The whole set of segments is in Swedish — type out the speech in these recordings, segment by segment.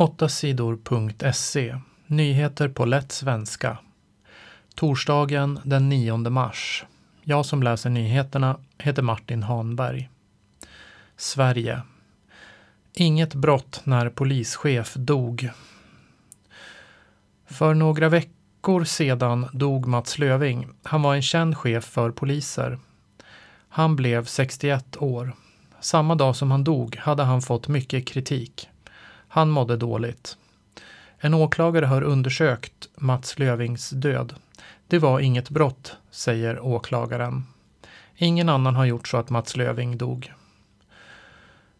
8sidor.se Nyheter på lätt svenska. Torsdagen den 9 mars. Jag som läser nyheterna heter Martin Hanberg. Sverige. Inget brott när polischef dog. För några veckor sedan dog Mats Löving. Han var en känd chef för poliser. Han blev 61 år. Samma dag som han dog hade han fått mycket kritik. Han mådde dåligt. En åklagare har undersökt Mats Lövings död. Det var inget brott, säger åklagaren. Ingen annan har gjort så att Mats Löving dog.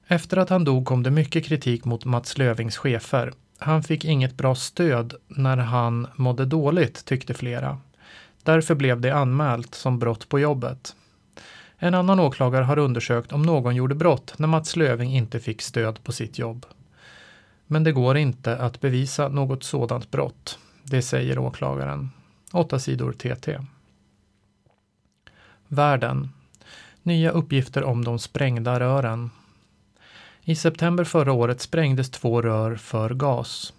Efter att han dog kom det mycket kritik mot Mats Lövings chefer. Han fick inget bra stöd när han mådde dåligt, tyckte flera. Därför blev det anmält som brott på jobbet. En annan åklagare har undersökt om någon gjorde brott när Mats Löving inte fick stöd på sitt jobb. Men det går inte att bevisa något sådant brott. Det säger åklagaren. 8 sidor TT. Världen. Nya uppgifter om de sprängda rören. I september förra året sprängdes två rör för gas.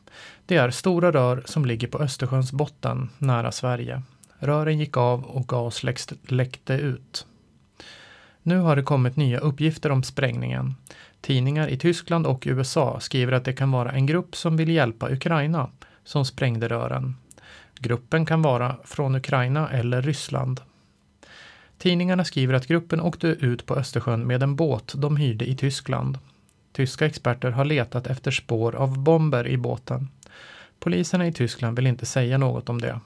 Det är stora rör som ligger på Östersjöns botten nära Sverige. Rören gick av och gas läckte ut. Nu har det kommit nya uppgifter om sprängningen. Tidningar i Tyskland och USA skriver att det kan vara en grupp som vill hjälpa Ukraina som sprängde rören. Gruppen kan vara från Ukraina eller Ryssland. Tidningarna skriver att gruppen åkte ut på Östersjön med en båt de hyrde i Tyskland. Tyska experter har letat efter spår av bomber i båten. Poliserna i Tyskland vill inte säga något om det.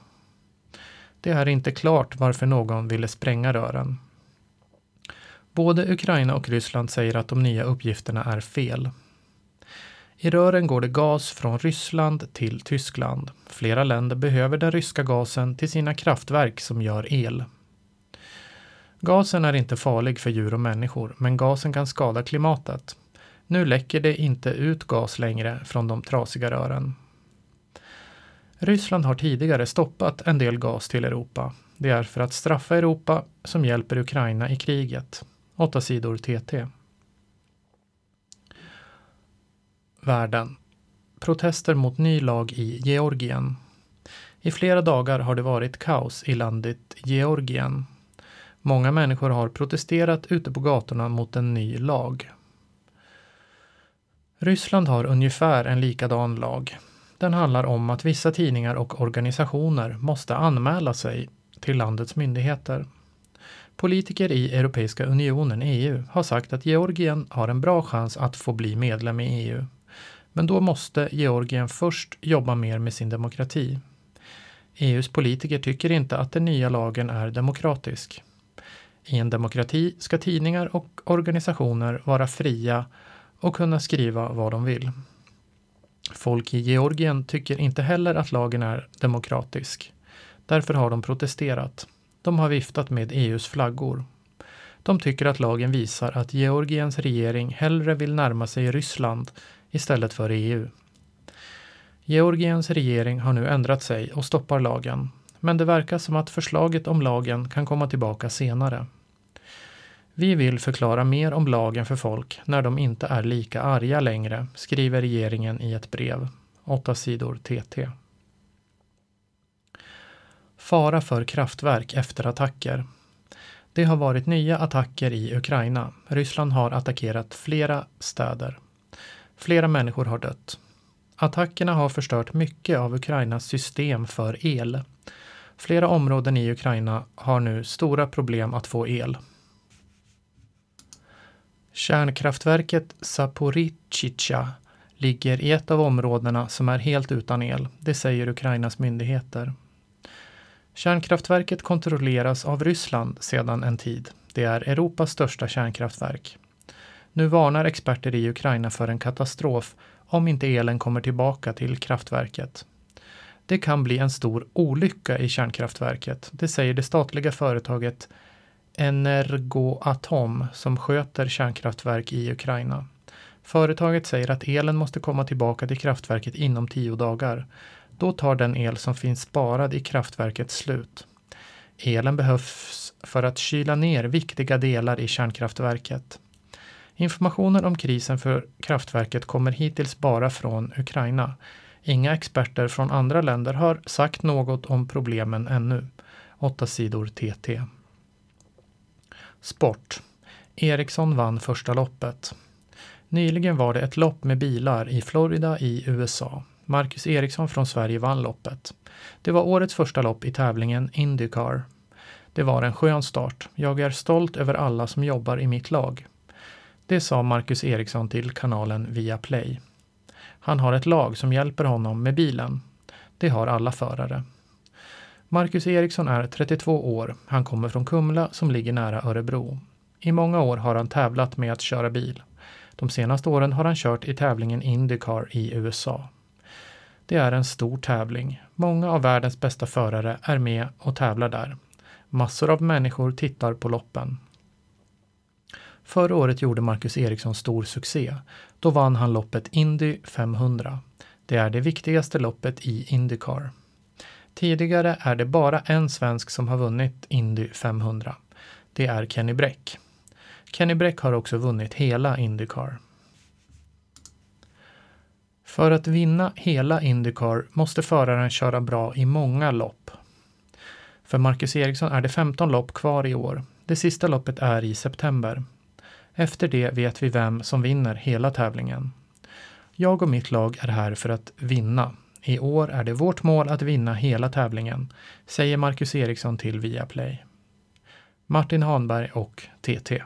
Det är inte klart varför någon ville spränga rören. Både Ukraina och Ryssland säger att de nya uppgifterna är fel. I rören går det gas från Ryssland till Tyskland. Flera länder behöver den ryska gasen till sina kraftverk som gör el. Gasen är inte farlig för djur och människor, men gasen kan skada klimatet. Nu läcker det inte ut gas längre från de trasiga rören. Ryssland har tidigare stoppat en del gas till Europa. Det är för att straffa Europa som hjälper Ukraina i kriget. 8 sidor TT. Världen. Protester mot ny lag i Georgien. I flera dagar har det varit kaos i landet Georgien. Många människor har protesterat ute på gatorna mot en ny lag. Ryssland har ungefär en likadan lag. Den handlar om att vissa tidningar och organisationer måste anmäla sig till landets myndigheter. Politiker i Europeiska unionen, EU, har sagt att Georgien har en bra chans att få bli medlem i EU. Men då måste Georgien först jobba mer med sin demokrati. EUs politiker tycker inte att den nya lagen är demokratisk. I en demokrati ska tidningar och organisationer vara fria och kunna skriva vad de vill. Folk i Georgien tycker inte heller att lagen är demokratisk. Därför har de protesterat. De har viftat med EUs flaggor. De tycker att lagen visar att Georgiens regering hellre vill närma sig Ryssland istället för EU. Georgiens regering har nu ändrat sig och stoppar lagen, men det verkar som att förslaget om lagen kan komma tillbaka senare. Vi vill förklara mer om lagen för folk när de inte är lika arga längre, skriver regeringen i ett brev. 8 sidor TT. Fara för kraftverk efter attacker. Det har varit nya attacker i Ukraina. Ryssland har attackerat flera städer. Flera människor har dött. Attackerna har förstört mycket av Ukrainas system för el. Flera områden i Ukraina har nu stora problem att få el. Kärnkraftverket Zaporizjzja ligger i ett av områdena som är helt utan el. Det säger Ukrainas myndigheter. Kärnkraftverket kontrolleras av Ryssland sedan en tid. Det är Europas största kärnkraftverk. Nu varnar experter i Ukraina för en katastrof om inte elen kommer tillbaka till kraftverket. Det kan bli en stor olycka i kärnkraftverket, det säger det statliga företaget Energoatom som sköter kärnkraftverk i Ukraina. Företaget säger att elen måste komma tillbaka till kraftverket inom tio dagar. Då tar den el som finns sparad i kraftverket slut. Elen behövs för att kyla ner viktiga delar i kärnkraftverket. Informationen om krisen för kraftverket kommer hittills bara från Ukraina. Inga experter från andra länder har sagt något om problemen ännu. 8 sidor TT. Sport. Ericsson vann första loppet. Nyligen var det ett lopp med bilar i Florida i USA. Marcus Eriksson från Sverige vann loppet. Det var årets första lopp i tävlingen Indycar. Det var en skön start. Jag är stolt över alla som jobbar i mitt lag. Det sa Marcus Eriksson till kanalen Viaplay. Han har ett lag som hjälper honom med bilen. Det har alla förare. Marcus Eriksson är 32 år. Han kommer från Kumla som ligger nära Örebro. I många år har han tävlat med att köra bil. De senaste åren har han kört i tävlingen Indycar i USA. Det är en stor tävling. Många av världens bästa förare är med och tävlar där. Massor av människor tittar på loppen. Förra året gjorde Marcus Eriksson stor succé. Då vann han loppet Indy 500. Det är det viktigaste loppet i Indycar. Tidigare är det bara en svensk som har vunnit Indy 500. Det är Kenny Bräck. Kenny Bräck har också vunnit hela Indycar. För att vinna hela Indycar måste föraren köra bra i många lopp. För Marcus Eriksson är det 15 lopp kvar i år. Det sista loppet är i september. Efter det vet vi vem som vinner hela tävlingen. Jag och mitt lag är här för att vinna. I år är det vårt mål att vinna hela tävlingen, säger Marcus Eriksson till Viaplay. Martin Hanberg och TT.